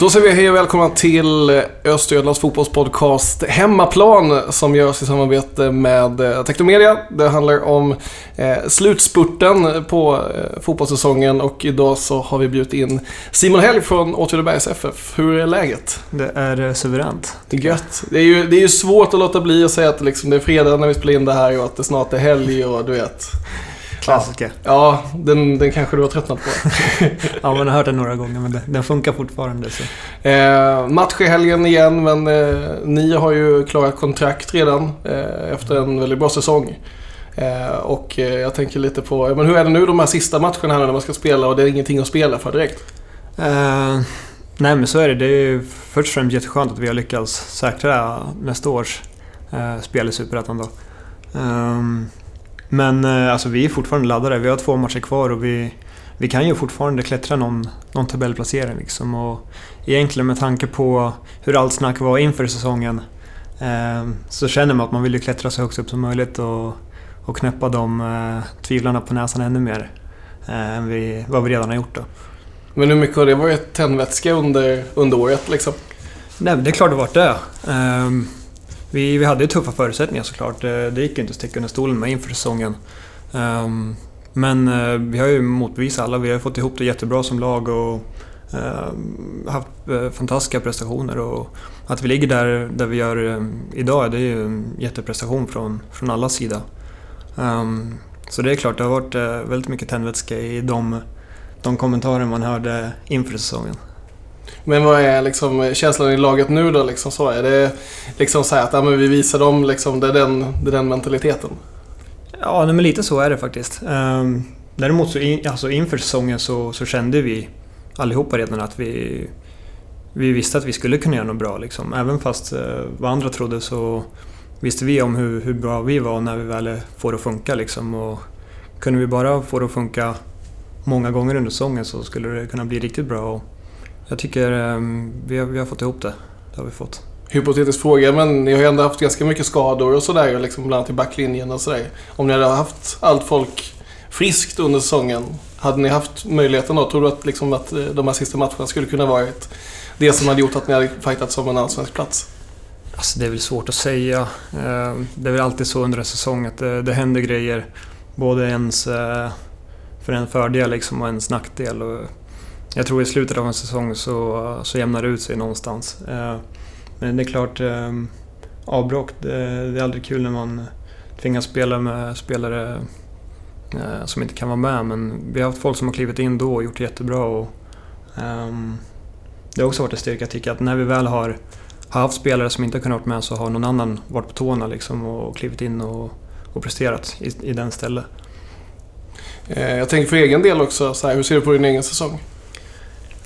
Då säger vi hej och välkomna till Östergötlands fotbollspodcast Hemmaplan som görs i samarbete med eh, Teknomedia. Det handlar om eh, slutspurten på eh, fotbollssäsongen och idag så har vi bjudit in Simon Helg från Åtvidabergs FF. Hur är läget? Det är suveränt. Det är gött. Det är ju, det är ju svårt att låta bli att säga att liksom det är fredag när vi spelar in det här och att det snart är helg och du vet. Klassiker. Ja, den, den kanske du har tröttnat på. Ja, man har hört den några gånger men den funkar fortfarande. Så. Eh, match i helgen igen, men eh, ni har ju klarat kontrakt redan eh, efter en väldigt bra säsong. Eh, och eh, jag tänker lite på, men hur är det nu de här sista matcherna här när man ska spela och det är ingenting att spela för direkt? Eh, nej men så är det. Det är ju först och främst jätteskönt att vi har lyckats säkra nästa års spel i Superettan då. Ehm, men eh, alltså vi är fortfarande laddade. Vi har två matcher kvar och vi, vi kan ju fortfarande klättra någon, någon tabellplacering. Liksom. Och egentligen med tanke på hur allt snack var inför säsongen eh, så känner man att man vill ju klättra så högt upp som möjligt och, och knäppa de eh, tvivlarna på näsan ännu mer eh, än vi, vad vi redan har gjort. Då. Men hur mycket har det varit tändvätska under, under året liksom? Nej, det är klart det varit det. Ehm, vi, vi hade ju tuffa förutsättningar såklart. Det, det gick ju inte att sticka under stolen med inför säsongen. Ehm, men eh, vi har ju motbevisat alla. Vi har fått ihop det jättebra som lag och ehm, haft eh, fantastiska prestationer. Och att vi ligger där, där vi gör idag, det är ju en jätteprestation från, från alla sida. Ehm, så det är klart, det har varit väldigt mycket tändvätska i de, de kommentarer man hörde inför säsongen. Men vad är liksom känslan i laget nu då? Liksom så? Är det liksom så här att ja, men vi visar dem, liksom, det, är den, det är den mentaliteten? Ja, men lite så är det faktiskt. Ehm, däremot så in, alltså inför säsongen så, så kände vi allihopa redan att vi, vi visste att vi skulle kunna göra något bra. Liksom. Även fast eh, vad andra trodde så visste vi om hur, hur bra vi var när vi väl får det att funka. Liksom. Och kunde vi bara få det att funka många gånger under säsongen så skulle det kunna bli riktigt bra. Och jag tycker ehm, vi, har, vi har fått ihop det. Det har vi fått. Hypotetisk fråga, men ni har ju ändå haft ganska mycket skador och sådär, liksom bland annat i backlinjen och sådär. Om ni hade haft allt folk friskt under säsongen, hade ni haft möjligheten då? Tror du att, liksom, att eh, de här sista matcherna skulle kunna varit det som hade gjort att ni hade fightat om en allsvensk plats? Alltså det är väl svårt att säga. Eh, Det är väl alltid så under en säsong att det, det händer grejer. Både ens eh, för en fördel liksom och ens nackdel. Och jag tror i slutet av en säsong så, så jämnar det ut sig någonstans. Eh, men det är klart, eh, det, det är aldrig kul när man tvingas spela med spelare eh, som inte kan vara med. Men vi har haft folk som har klivit in då och gjort det jättebra. Och, ehm, det har också varit en styrka tycker jag, att när vi väl har har haft spelare som inte har kunnat vara med så har någon annan varit på tårna liksom och klivit in och, och presterat i, i den stället. Eh, jag tänker för egen del också, så här, hur ser du på din egen säsong?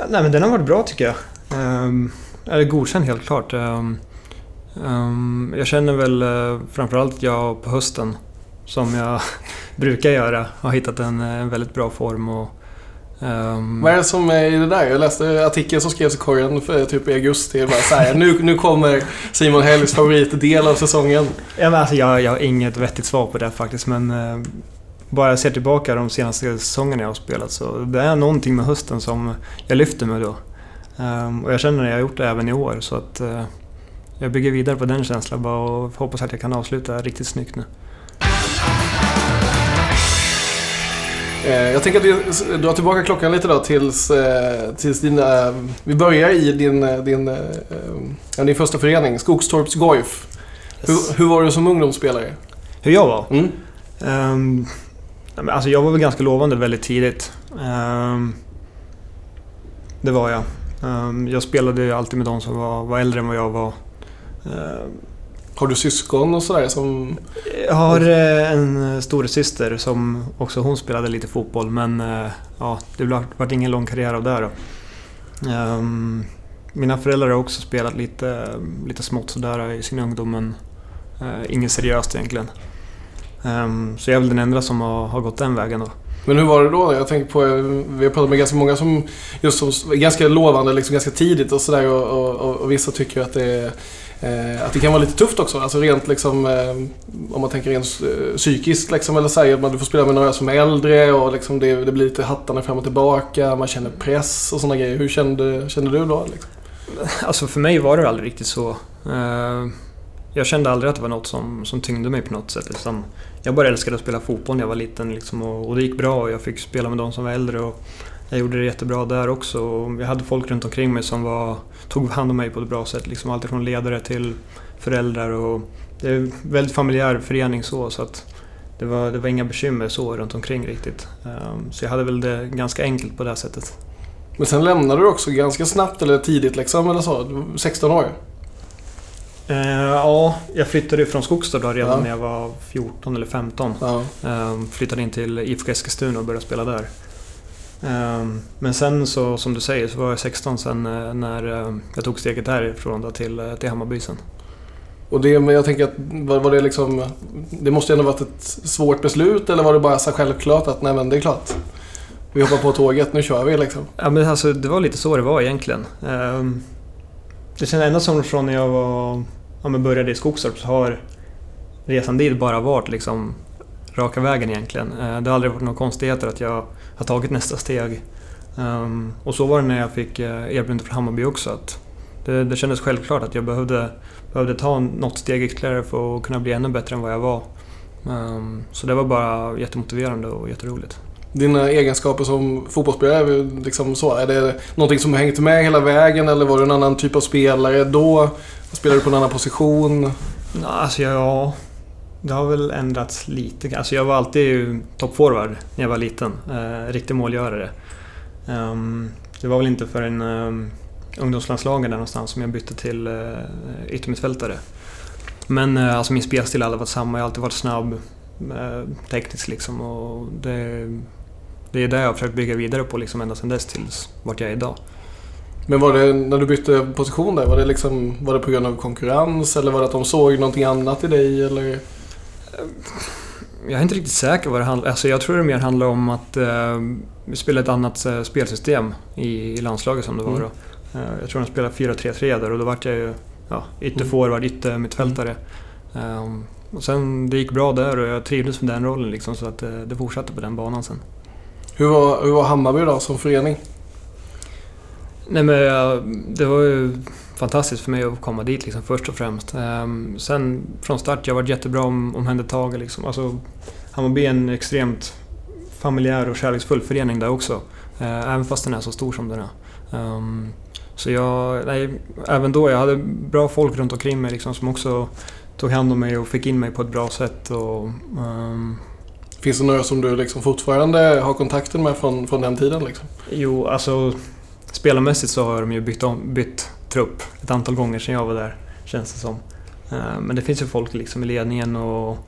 Nej men den har varit bra tycker jag. Um, eller godkänd helt klart. Ehm, ehm, jag känner väl uh, framförallt jag på hösten, som jag brukar göra, har hittat en, en väldigt bra form. Och, ehm, Vad är det som är i det där? Jag läste artikeln som skrevs i korgen för typ i augusti. Bara så här, nu, nu kommer Simon Helgs favoritdel av säsongen. Ja, men alltså, jag, jag har inget vettigt svar på det faktiskt men eh, bara jag ser tillbaka de senaste säsongerna jag har spelat så det är någonting med hösten som jag lyfter mig då. Ehm, och jag känner att jag har gjort det även i år så att eh, jag bygger vidare på den känslan bara och hoppas att jag kan avsluta riktigt snyggt nu. Eh, Jag tänker att vi drar tillbaka klockan lite då tills, eh, tills din, eh, vi börjar i din, din, din första förening, Skogstorps Goif. Hur, hur var du som ungdomsspelare? Hur jag var? Mm. Ehm, nej, men alltså jag var väl ganska lovande väldigt tidigt. Ehm, det var jag. Ehm, jag spelade ju alltid med de som var, var äldre än vad jag var. Ehm, Har du syskon och sådär som... Jag har eh, en stor syster som också hon spelade lite fotboll men eh, ja, det vart ingen lång karriär av det då. Mina föräldrar har också spelat lite, lite smått sådär i sin ungdom men eh, inget seriöst egentligen. Ehm, så jag är väl den enda som har, har gått den vägen då. Men hur var det då? Jag tänker på, eh, vi har pratat med ganska många som just som ganska lovande liksom ganska tidigt och sådär och, och, och, och vissa tycker att det är Eh, att det kan vara lite tufft också, alltså rent liksom, eh, om man tänker rent eh, psykiskt liksom, eller säger att man, du får spela med några som är äldre och liksom det, det blir lite hattarna fram och tillbaka, man känner press och sådana grejer. Hur kände, kände du då? Liksom? Alltså för mig var det aldrig riktigt så. Jag kände aldrig att det var något som, som tyngde mig på något sätt. Liksom, jag bara älskade att spela fotboll när jag var liten liksom, och, och det gick bra och jag fick spela med de som var äldre. Och jag gjorde det jättebra där också. Och jag hade folk runt omkring mig som var, tog hand om mig på ett bra sätt. Liksom, allt från ledare till föräldrar. Och det är en väldigt familjär förening så. så att det, var, det var inga bekymmer så runt omkring riktigt. Um, så jag hade väl det ganska enkelt på det sättet. Men sen lämnade du också ganska snabbt eller tidigt liksom, eller så? 16 år? Uh, ja, jag flyttade från Skogstad då redan ja. när jag var 14 eller 15. Ja. Uh, flyttade in till IFK Eskilstuna och började spela där. Uh, men sen så, som du säger, så var jag 16 sen eh, när jag tog steget därifrån då till, till Hammarby sen. Och det, men jag tänker att var, det liksom... Det måste ju ändå varit ett svårt beslut eller var det bara så självklart att nej men det är klart. Vi hoppar på tåget, nu kör vi liksom. Ja men alltså det var lite så det var egentligen. Um, det kändes ändå som från när jag var, ja, men började i Skogstorp så har resan dit bara varit liksom raka vägen egentligen. Eh, det har aldrig varit några konstigheter att jag har tagit nästa steg. Ehm, och så var det när jag fick eh, erbjudandet från Hammarby också. Att det, det kändes självklart att jag behövde behövde ta något steg ytterligare för att kunna bli ännu bättre än vad jag var. Ehm, så det var bara jättemotiverande och jätteroligt. Dina egenskaper som fotbollsspelare, liksom så, är det någonting som har hängt med hela vägen eller var du en annan typ av spelare då? Spelar du på en annan position? Alltså ja, det har väl ändrats lite. Alltså jag var alltid toppforward när jag var liten. Eh, riktig målgörare. Um, det var väl inte förrän um, ungdomslandslagen där någonstans som jag bytte till uh, yttermittfältare. Men uh, alltså min spelstil har aldrig varit samma. Jag har alltid varit snabb, uh, tekniskt liksom. Och det, det är det jag har försökt bygga vidare på liksom ända sedan dess tills vart jag är idag. Men var det, när du bytte position där, var det, liksom, var det på grund av konkurrens eller var det att de såg någonting annat i dig? Eller? Jag är inte riktigt säker vad det handlar alltså Jag tror det mer handlar om att eh, vi spelade ett annat eh, spelsystem i, i landslaget som det var mm. då. Eh, jag tror de spelade 4-3-3 där och då vart jag ju ja, ytterforward, yttermittfältare. Um, och sen det gick bra där och jag trivdes med den rollen liksom, så att det, eh, det fortsatte på den banan sen. Hur var, hur var Hammarby då som förening? Nej men det var ju fantastiskt för mig att komma dit liksom, först och främst. Um, sen från start, jag varit jättebra om, omhändertagen. Liksom. Alltså, Hammarby är en extremt familjär och kärleksfull förening där också. Uh, även fast den är så stor som den är. Um, så jag, nej, även då, jag hade bra folk runt omkring mig liksom, som också tog hand om mig och fick in mig på ett bra sätt. Och, um... Finns det några som du liksom fortfarande har kontakten med från, från den tiden? Liksom? Jo, alltså spelarmässigt så har de ju bytt, om, bytt trupp ett antal gånger sedan jag var där, känns det som. Eh, men det finns ju folk liksom i ledningen och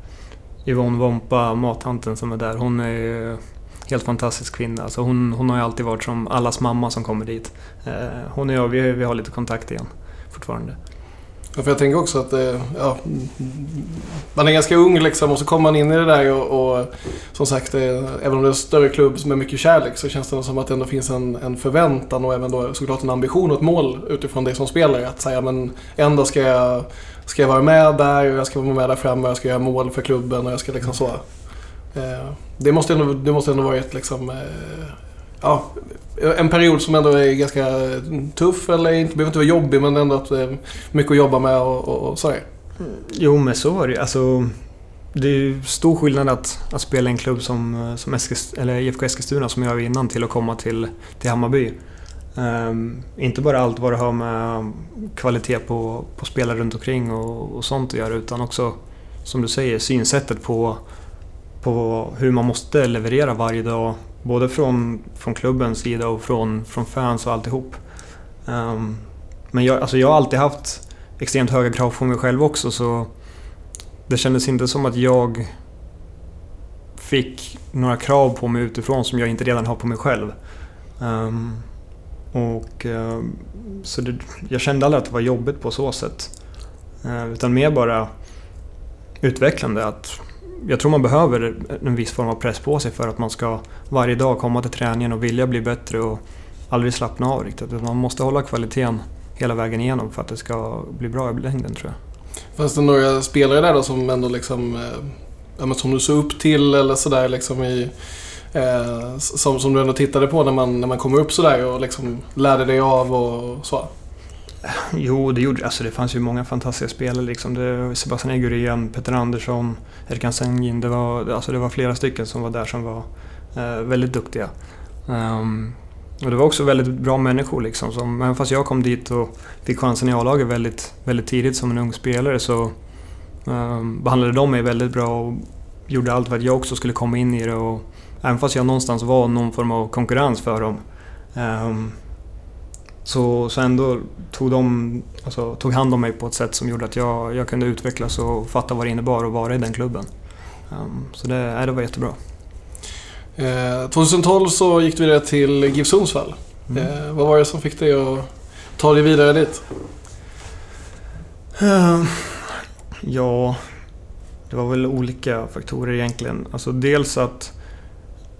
Yvonne Wompa, mathanten som är där, hon är ju helt fantastisk kvinna. Alltså hon, hon har ju alltid varit som allas mamma som kommer dit. Eh, hon och jag, vi, vi har lite kontakt igen fortfarande. Ja, för jag tänker också att eh, ja, man är ganska ung liksom och så kommer man in i det där och, och som sagt, eh, även om det är en större klubb med mycket kärlek så känns det som att det ändå finns en, en förväntan och även då såklart en ambition och ett mål utifrån det som spelare. Att säga men en ska jag, ska jag vara med där och jag ska vara med där framme och jag ska göra mål för klubben och jag ska liksom så. Eh, det måste ändå, det måste ändå varit liksom, ja, en period som ändå är ganska tuff, eller inte, behöver inte vara jobbig, men ändå att, eh, mycket att jobba med och, och, och sådär. Jo, men så var det alltså, Det är ju stor skillnad att, att spela i en klubb som, eh, som Eskilst eller IFK Eskilstuna som jag var innan till att komma till, till Hammarby. Um, inte bara allt vad det har med um, kvalitet på, på spelare runt omkring och, och sånt att göra utan också som du säger synsättet på på hur man måste leverera varje dag. Både från, från klubbens sida och från, från fans och alltihop. Um, men jag, alltså jag har alltid haft extremt höga krav på mig själv också så det kändes inte som att jag fick några krav på mig utifrån som jag inte redan har på mig själv. Um, och uh, så det, Jag kände aldrig att det var jobbigt på så sätt. Uh, utan mer bara utvecklande. att jag tror man behöver en viss form av press på sig för att man ska varje dag komma till träningen och vilja bli bättre och aldrig slappna av riktigt. Man måste hålla kvaliteten hela vägen igenom för att det ska bli bra i längden tror jag. Fanns det några spelare där då som ändå liksom, eh, som du såg upp till eller sådär liksom i eh, som, som du ändå tittade på när man, när man kommer upp sådär och liksom lärde dig av och så? Jo, det gjorde alltså det. fanns ju många fantastiska spelare. Liksom. Det Sebastian Egurén, Peter Andersson, Erkan Sengin. Det var, alltså det var flera stycken som var där som var eh, väldigt duktiga. Um, och det var också väldigt bra människor. Liksom, som, även fast jag kom dit och fick chansen i A-laget väldigt, väldigt tidigt som en ung spelare så um, behandlade de mig väldigt bra och gjorde allt för att jag också skulle komma in i det. Och, även fast jag någonstans var någon form av konkurrens för dem um, så, så ändå tog de alltså, tog hand om mig på ett sätt som gjorde att jag, jag kunde utvecklas och fatta vad det innebar att vara i den klubben. Um, så det, det var jättebra. Eh, 2012 så gick du vidare till GIF Sundsvall. Mm. Eh, vad var det som fick dig att ta dig vidare dit? Uh, ja, det var väl olika faktorer egentligen. Alltså dels att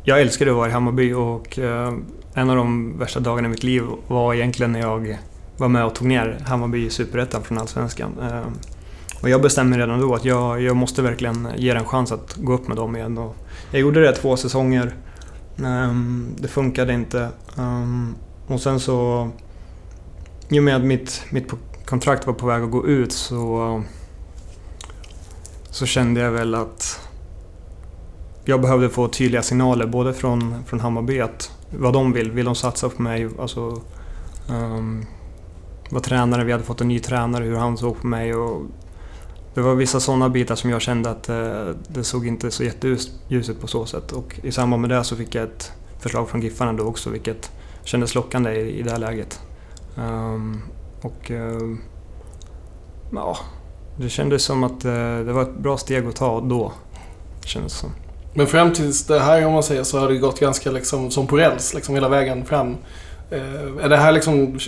jag älskade att vara i Hammarby och uh, en av de värsta dagarna i mitt liv var egentligen när jag var med och tog ner Hammarby i Superettan från Allsvenskan. Ehm, och jag bestämde redan då att jag, jag måste verkligen ge det en chans att gå upp med dem igen. Och jag gjorde det två säsonger. Ehm, det funkade inte. Ehm, och sen så... I och med att mitt, mitt kontrakt var på väg att gå ut så... Så kände jag väl att jag behövde få tydliga signaler både från, från Hammarby att vad de vill. Vill de satsa på mig? Alltså, ehm, um, vad tränare, vi hade fått en ny tränare, hur han såg på mig. Och det var vissa sådana bitar som jag kände att eh, det såg inte så jätteljust ut på så sätt. Och i samband med det så fick jag ett förslag från Giffarna då också vilket kändes lockande i, i det här läget. Um, och uh, ja, det kändes som att uh, det var ett bra steg att ta då. Kändes som. Men fram tills det här om man säger så har det gått ganska liksom som på räls liksom hela vägen fram. Eh, är det här liksom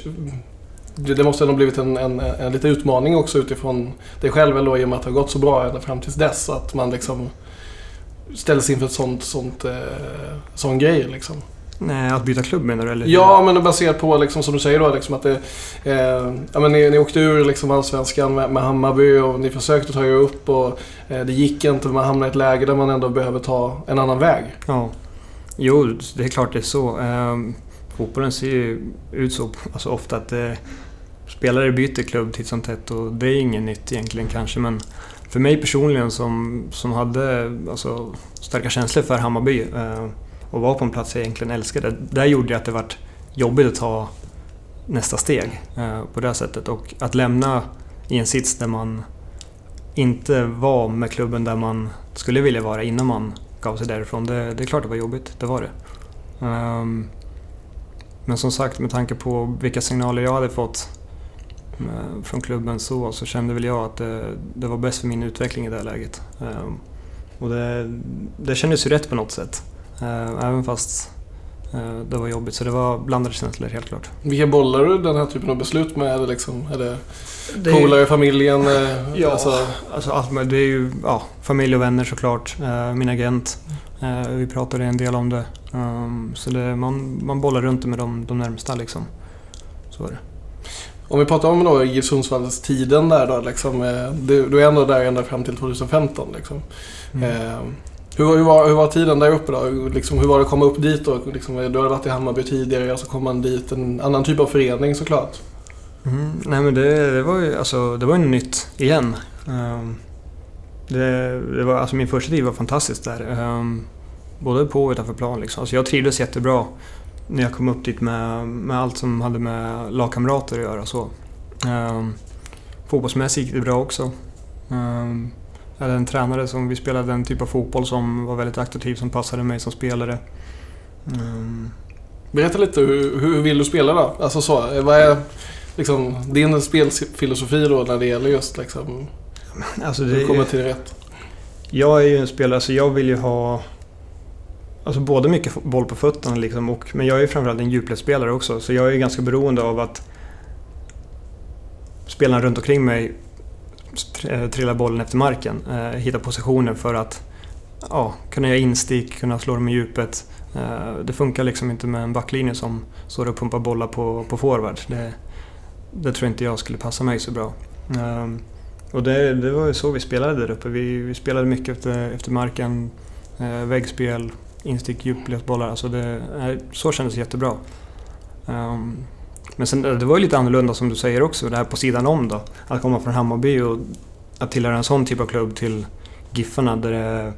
det måste ha blivit en, en, en liten utmaning också utifrån dig själv då, i och med att det har gått så bra ända fram tills dess. Att man liksom ställs inför ett sånt, sånt, eh, sån grej liksom. Nej, att byta klubb menar du? Eller? Ja, men baserat på liksom, som du säger då, liksom, att det, eh, ja, men ni, ni åkte ur liksom, Allsvenskan med, med Hammarby och ni försökte ta er upp och eh, det gick inte. Man hamnade i ett läge där man ändå behöver ta en annan väg. Ja. Jo, det är klart det är så. Eh, fotbollen ser ju ut så alltså, ofta att det spelare byter klubb titt som tätt och det är inget nytt egentligen kanske men för mig personligen som, som hade alltså, starka känslor för Hammarby eh, och var på en plats jag egentligen älskade. Där gjorde det att det vart jobbigt att ta nästa steg eh, på det sättet och att lämna i en sits där man inte var med klubben där man skulle vilja vara innan man gav sig därifrån. Det, det är klart det var jobbigt, det var det. Um, men som sagt, med tanke på vilka signaler jag hade fått eh, från klubben så, så kände väl jag att det, det var bäst för min utveckling i det här läget. Ehm, och det, det kändes ju rätt på något sätt. Eh, även fast eh, det var jobbigt. Så det var blandade känslor helt klart. Vilka bollar du den här typen av beslut med? Är det, liksom, är det, det polare i familjen? Ja, alltså, alltså allt med, det är ju ja, familj och vänner såklart. Min agent. Vi pratade en del om det. Ehm, så det, man, man bollar runt det med de, de närmsta liksom. Så är det. Om vi pratar om då GIF Sundsvalls tiden där då. Liksom, eh, du, du är ändå där ända fram till 2015. Liksom. Mm. Eh, hur, hur, var, hur var tiden där uppe då? Liksom, hur var det att komma upp dit då? Liksom, du hade varit i Hammarby tidigare och så kom man dit. En annan typ av förening såklart. Mm, nej men det, det, var ju alltså, det var ju nytt igen. Um, det, det, var, alltså min första tid var fantastisk där. Um, både på och utanför plan. Liksom. Alltså, jag trivdes jättebra när jag kom upp dit med, med allt som hade med lagkamrater att göra. Så. Um, fotbollsmässigt gick det bra också. Um, hade en tränare som vi spelade en typ av fotboll som var väldigt attraktiv, som passade mig som spelare. Um, Berätta lite, hur, hur vill du spela då? Alltså så, vad är liksom, din spelfilosofi då när det gäller just liksom, alltså det, hur kommer till rätt? Jag är ju en spelare, så jag vill ju ha Alltså både mycket boll på fötterna liksom och, men jag är ju framförallt en djupledsspelare också så jag är ganska beroende av att spelarna runt omkring mig Eh, trillar bollen efter marken. Eh, hitta positioner för att ja, kunna göra instick, kunna slå dem i djupet. Eh, det funkar liksom inte med en backlinje som står och pumpar bollar på, på forward. Det, det tror inte jag skulle passa mig så bra. Eh, och det, det var ju så vi spelade där uppe. Vi, vi spelade mycket efter, efter marken, eh, väggspel, instick, djupledsbollar. Alltså det, eh, så kändes det jättebra. Um, men sen, det var ju lite annorlunda som du säger också, det här på sidan om då. Att komma från Hammarby och att tillhöra en sån typ av klubb till Giffarna där det,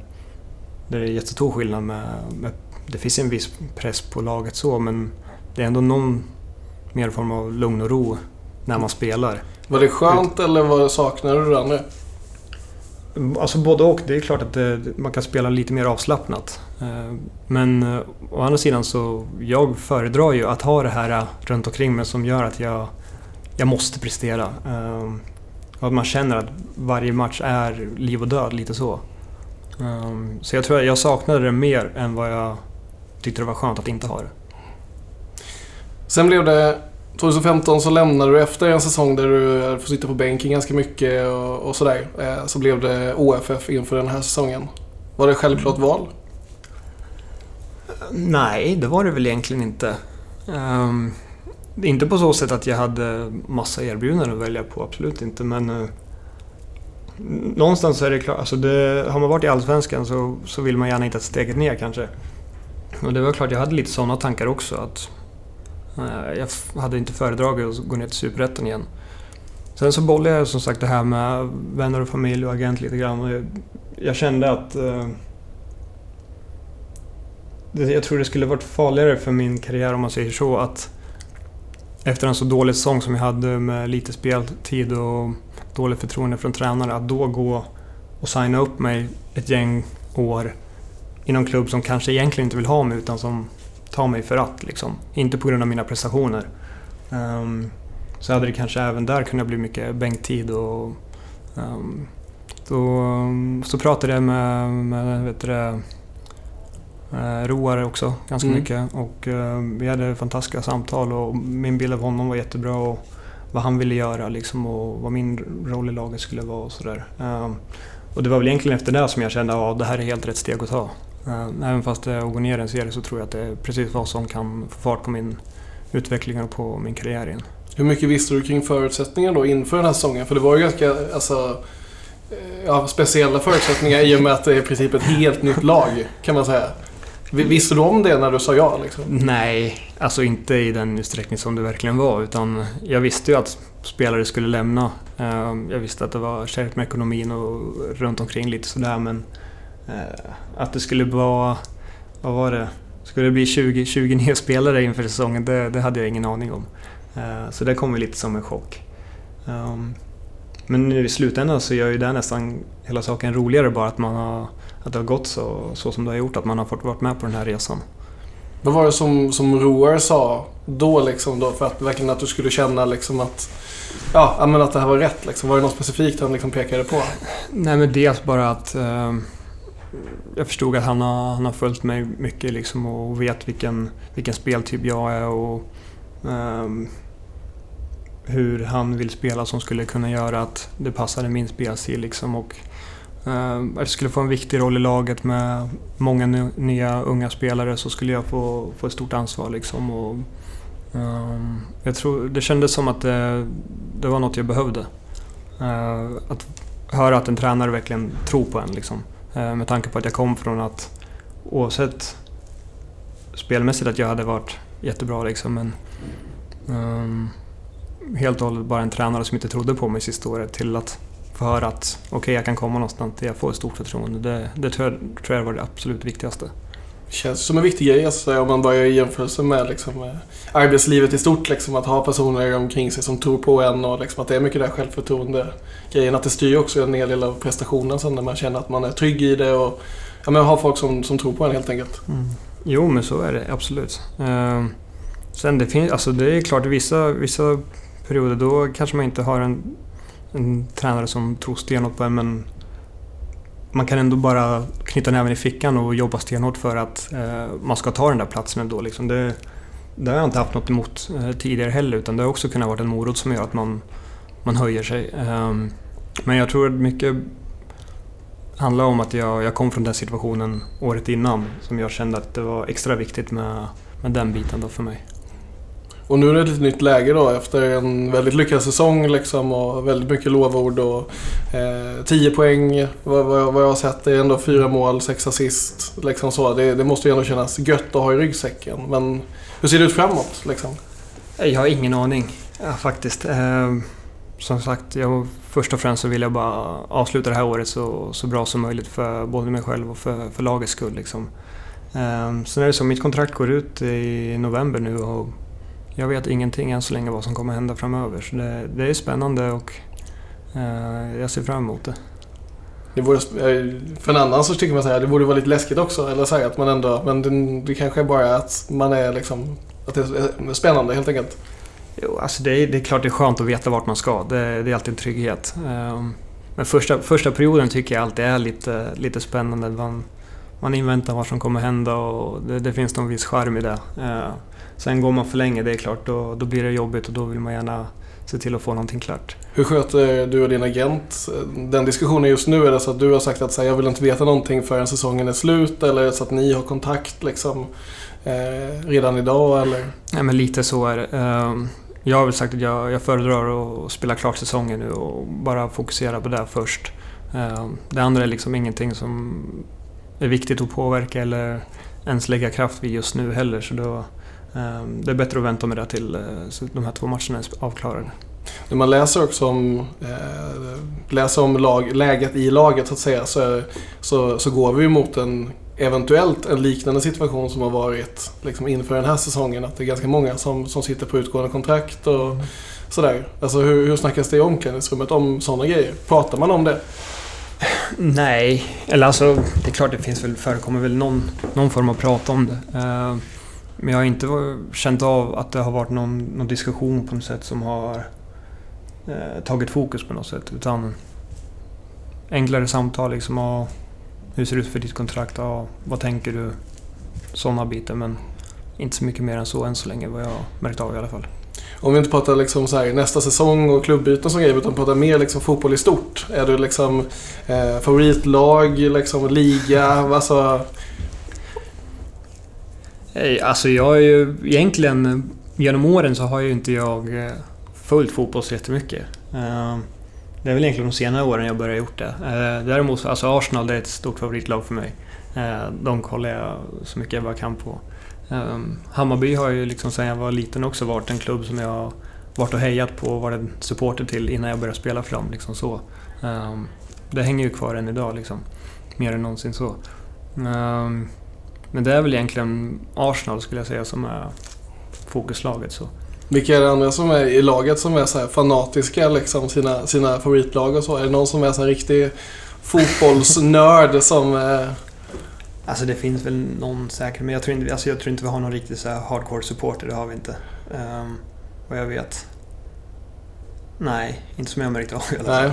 där det är jättestor skillnad med, med... Det finns en viss press på laget så, men det är ändå någon mer form av lugn och ro när man spelar. Var det skönt eller var saknade du det andra? Alltså både och. Det är klart att det, man kan spela lite mer avslappnat. Eh, men eh, å andra sidan så jag föredrar ju att ha det här eh, runt omkring mig som gör att jag, jag måste prestera. Och att man känner att varje match är liv och död, lite så. Så jag tror att jag saknade det mer än vad jag tyckte det var skönt att inte ha det. Sen blev det 2015 så lämnade du efter en säsong där du får sitta på bänken ganska mycket och, och sådär. Eh, så blev det OFF inför den här säsongen. Var det självklart mm. val? Nej, det var det väl egentligen inte. Um, inte på så sätt att jag hade massa erbjudanden att välja på, absolut inte. Men uh, någonstans så är det klart, alltså det, har man varit i Allsvenskan så, så vill man gärna inte ett steget ner kanske. Och det var klart, jag hade lite sådana tankar också. att Eh, jag hade inte föredragit att gå ner till Superettan igen. Sen så bollade jag som sagt det här med vänner och familj och agent lite grann. Och jag, kände att... Eh, jag tror det skulle varit farligare för min karriär om man säger så att efter en så dålig säsong som jag hade med lite speltid och dåligt förtroende från tränare, att då gå och signa upp mig ett gäng år i någon klubb som kanske egentligen inte vill ha mig utan som ta mig för att. Liksom. Inte på grund av mina prestationer. Um, så hade det kanske även där kunnat bli mycket bänktid. Och, um, då, så pratade jag med, med vet du uh, Roar också ganska mm. mycket. Och uh, vi hade fantastiska samtal och min bild av honom var jättebra. Och vad han ville göra liksom, och vad min roll i laget skulle vara och sådär. Um, och det var väl egentligen efter det som jag kände att ja, det här är helt rätt steg att ta. Eh, även fast det är att gå ner en serie så tror jag att det är precis vad som kan få fart på min utveckling och på min karriär igen. Hur mycket visste du kring förutsättningarna då inför den här säsongen? För det var ju ganska alltså, eh, ja, speciella förutsättningar i och med att det är i princip ett helt nytt lag kan man säga. Visste du om det när du sa ja? Liksom? Nej, alltså inte i den utsträckning som det verkligen var. Utan jag visste ju att spelare skulle lämna. Eh, jag visste att det var kärvt med ekonomin och runt omkring lite sådär men att det skulle vara, vad var det, skulle det bli 20, 20 nya spelare inför säsongen, det, det hade jag ingen aning om. Eh, så det kom lite som en chock. Um, men nu i slutändan så gör ju det nästan hela saken roligare bara att, man har, att det har gått så, så som det har gjort, att man har fått vara med på den här resan. Vad var det som, som Roar sa då, liksom då för att verkligen att du skulle känna liksom att, ja, men att det här var rätt? Liksom? Var det något specifikt han liksom pekade på? Nej, men dels bara att eh, jag förstod att han har, han har följt mig mycket liksom och vet vilken, vilken speltyp jag är och um, hur han vill spela som skulle kunna göra att det passade min spelstil. Liksom och, um, att jag skulle få en viktig roll i laget med många nya unga spelare så skulle jag få, få ett stort ansvar. Liksom och, um, jag tror, det kändes som att det, det var något jag behövde. Uh, att höra att en tränare verkligen tror på en. Liksom. Eh, med tanke på att jag kom från att oavsett spelmässigt att jag hade varit jättebra liksom men um, helt och hållet bara en tränare som inte trodde på mig sista året till att få höra att okej, okay, jag kan komma någonstans där jag får ett stort förtroende. Det, det tror, jag, tror jag var det absolut viktigaste. Känns som en viktig grej alltså, om man börjar i jämförelse med liksom, eh, arbetslivet i stort. Liksom, att ha personer omkring sig som tror på en och liksom, att det är mycket där självförtroende grejen. Att det styr också en hel del av prestationen sen när man känner att man är trygg i det och ja, men, har folk som, som tror på en helt enkelt. Mm. Jo, men så är det absolut. Uh, sen det finns, alltså det är klart i vissa, vissa perioder då kanske man inte har en, en tränare som tror stenhårt på en men man kan ändå bara knyta näven i fickan och jobba stenhårt för att eh, man ska ta den där platsen ändå. Liksom. Det, det har jag inte haft något emot eh, tidigare heller utan det har också kunnat vara en morot som gör att man, man höjer sig. Eh, men jag tror att mycket handlar om att jag, jag kom från den situationen året innan som jag kände att det var extra viktigt med, med den biten då för mig. Och nu är det ett nytt läge då efter en väldigt lyckad säsong liksom och väldigt mycket lovord och eh, 10 poäng vad, vad, vad jag har sett. Det är ändå fyra mål, sex assist. Liksom så. Det, det måste ju ändå kännas gött att ha i ryggsäcken. Men hur ser det ut framåt liksom? Jag har ingen aning ja, faktiskt. Eh, som sagt, jag, först och främst så vill jag bara avsluta det här året så, så bra som möjligt för både mig själv och för, för lagets skull. Liksom. Eh, sen är det så, mitt kontrakt går ut i november nu och jag vet ingenting än så länge vad som kommer hända framöver. Så det, det är spännande och eh, jag ser fram emot det. Det borde, eh, för en annan så tycker man att det borde vara lite läskigt också. Eller så här, att man ändå, men det, det kanske är bara att man är liksom, att det är spännande helt enkelt. Jo, alltså det, är, det är klart det är skönt att veta vart man ska. Det, det är alltid en trygghet. Ehm, men första, första perioden tycker jag alltid är lite, lite spännande. Man, man inväntar vad som kommer hända och det, det finns någon viss charm i det. Ehm, sen går man för länge, det är klart, då, då blir det jobbigt och då vill man gärna se till att få någonting klart. Hur sköter du och din agent den diskussionen just nu? Är det så att du har sagt att här, jag vill inte veta någonting förrän säsongen är slut? Eller så att ni har kontakt liksom, eh, redan idag? Eller? Nej, men lite så är det. Eh, jag har väl sagt att jag, jag föredrar att spela klart säsongen nu och bara fokusera på det först. Eh, det andra är liksom ingenting som är viktigt att påverka eller ens lägga kraft vid just nu heller. Så då, Ehm, det är bättre att vänta med det till eh, de här två matcherna är avklarade. När man läser också om, eh, läser om lag, läget i laget så att säga så, så, så går vi mot en eventuellt en liknande situation som har varit liksom inför den här säsongen. Att det är ganska många som, som sitter på utgående kontrakt och mm. sådär. Alltså hur, hur snackas det i omklädningsrummet om sådana grejer? Pratar man om det? Nej, eller alltså det är klart det finns väl, förekommer väl någon, någon form av prat om det. Uh, men jag har inte känt av att det har varit någon, någon diskussion på något sätt som har eh, tagit fokus på något sätt. Utan enklare samtal liksom. Och hur ser det ut för ditt kontrakt? Ja, vad tänker du? Sådana bitar. Men inte så mycket mer än så än så länge vad jag märkt av i alla fall. Om vi inte pratar liksom så här, nästa säsong och klubbyten och grejer utan pratar mer liksom fotboll i stort. Är du liksom eh, favoritlag, liksom liga? Alltså, Alltså jag är ju egentligen... Genom åren så har ju inte jag eh, följt fotboll så jättemycket. Ehm, det är väl egentligen de senare åren jag börjat gjort det. Eh, däremot, alltså Arsenal det är ett stort favoritlag för mig. Eh, de kollar jag så mycket jag bara kan på. Ehm, Hammarby har ju liksom sedan jag var liten också varit en klubb som jag har varit och hejat på och varit supporter till innan jag började spela för dem. Liksom så. Ehm, det hänger ju kvar än idag liksom. Mer än någonsin så. Ehm, men det är väl egentligen Arsenal skulle jag säga som är fokuslaget. Så. Vilka är det andra som är i laget som är så fanatiska, liksom sina, sina favoritlag och så? Är det någon som är så en riktig fotbollsnörd som... Eh, Alltså det finns väl någon säkert, men jag tror inte, alltså jag tror inte vi har någon riktig så hardcore supporter, det har vi inte. Um, vad jag vet. Nej, inte som jag märkt av i alla fall.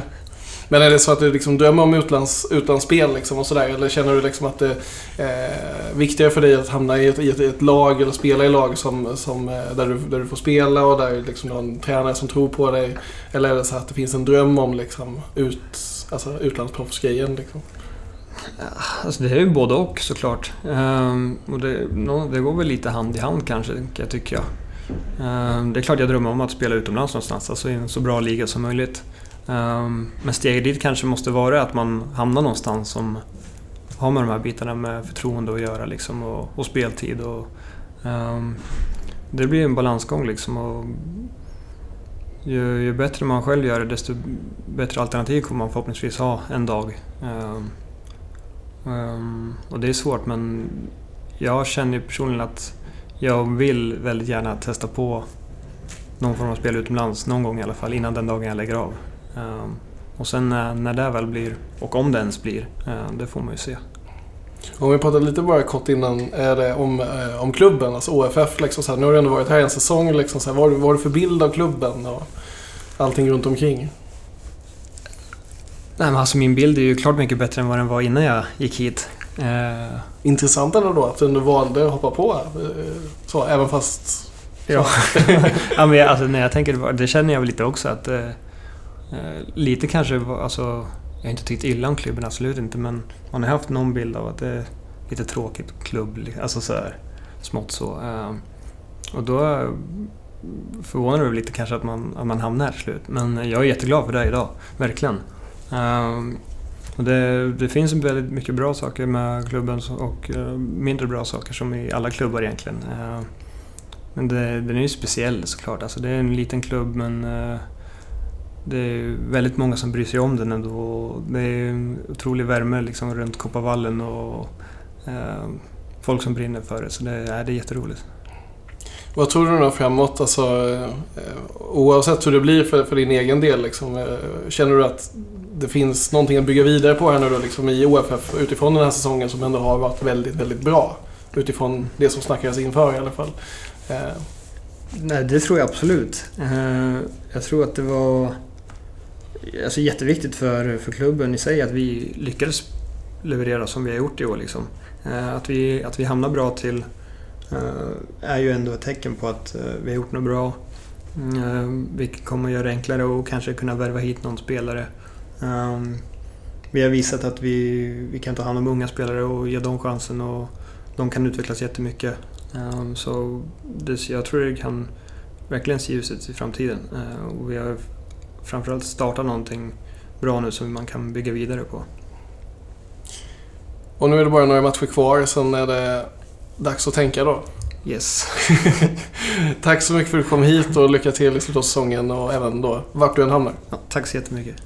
Men är det så att du liksom drömmer om utlands, utlandsspel liksom och sådär? Eller känner du liksom att det är eh, viktigare för dig att hamna i ett, i ett, ett, lag eller spela i lag som, som, eh, där, du, där du får spela och där liksom du har en tränare som tror på dig? Eller är det så att det finns en dröm om liksom ut, alltså utlandsproffsgrejen? Liksom? Alltså det är ju både och såklart. Ehm, och det, no, det, går väl lite hand i hand kanske, jag tycker jag. Ehm, det är klart jag drömmer om att spela utomlands någonstans, alltså i en så bra liga som möjligt. Ehm, men steget dit kanske måste vara att man hamnar någonstans som har med de här bitarna med förtroende att göra liksom, och, och speltid. Och, ehm, det blir en balansgång liksom. Och ju, ju, bättre man själv gör det desto bättre alternativ kommer man förhoppningsvis ha en dag. Ehm, Ehm, och det är svårt men jag känner personligen att jag vill väldigt gärna testa på någon form av spel utomlands någon gång i alla fall innan den dagen jag lägger av. Ehm, och sen när det väl blir, och om det ens blir, ehm, det får man ju se. Om vi pratar lite bara kort innan är det om, eh, om klubben, alltså OFF. Liksom så här, nu har du ändå varit här en säsong. Liksom så här, vad, har du för bild av klubben och allting runt omkring? Nej, men alltså min bild är ju klart mycket bättre än vad den var innan jag gick hit. Eh... Intressant ändå då att du valde att hoppa på eh, så, även fast... Ja, ja men alltså, när jag tänker det känner jag väl lite också att eh, Eh, lite kanske, alltså, jag har inte tyckt illa om klubben, absolut inte, men man har haft någon bild av att det är lite tråkigt klubb, alltså så här, smått så. Eh, och då förvånar det lite kanske att man, att man hamnar här till slut. Men jag är jätteglad för det idag, verkligen. Um, och det, det, finns väldigt mycket bra saker med klubben och eh, mindre bra saker som i alla klubbar egentligen. Ehm, men det, den är ju speciell såklart. Alltså det är en liten klubb men eh, det är väldigt många som bryr sig om den ändå. Det är en otrolig värme liksom runt Kopparvallen och ehm, folk som brinner för det. Så det, ja, det är jätteroligt. Vad tror du då framåt? Alltså, eh, oavsett hur det blir för, för din egen del. Liksom, eh, känner du att det finns någonting att bygga vidare på här nu då, liksom, i OFF utifrån den här säsongen som ändå har varit väldigt, väldigt bra? Utifrån det som snackades inför i alla fall. Eh. Nej, det tror jag absolut. Jag tror att det var alltså, jätteviktigt för, för klubben i sig att vi lyckades leverera som vi har gjort i år. Liksom. Att, vi, att vi hamnar bra till Eh, är ju ändå ett tecken på att eh, vi har gjort något bra. Mm, eh, Vilket kommer att göra det enklare och kanske kunna värva hit någon spelare. Ehm, vi har visat att vi, vi kan ta hand om unga spelare och ge dem chansen och de kan utvecklas jättemycket. Ehm, så det, jag tror det kan verkligen se ljuset i framtiden. Och vi har framförallt startat någonting bra nu som man kan bygga vidare på. Och nu är det bara några matcher kvar, sen är det dags att tänka då. Yes. tack så mycket för att du kom hit och lycka till i slutet av säsongen och även då vart du än hamnar. Ja, tack så jättemycket.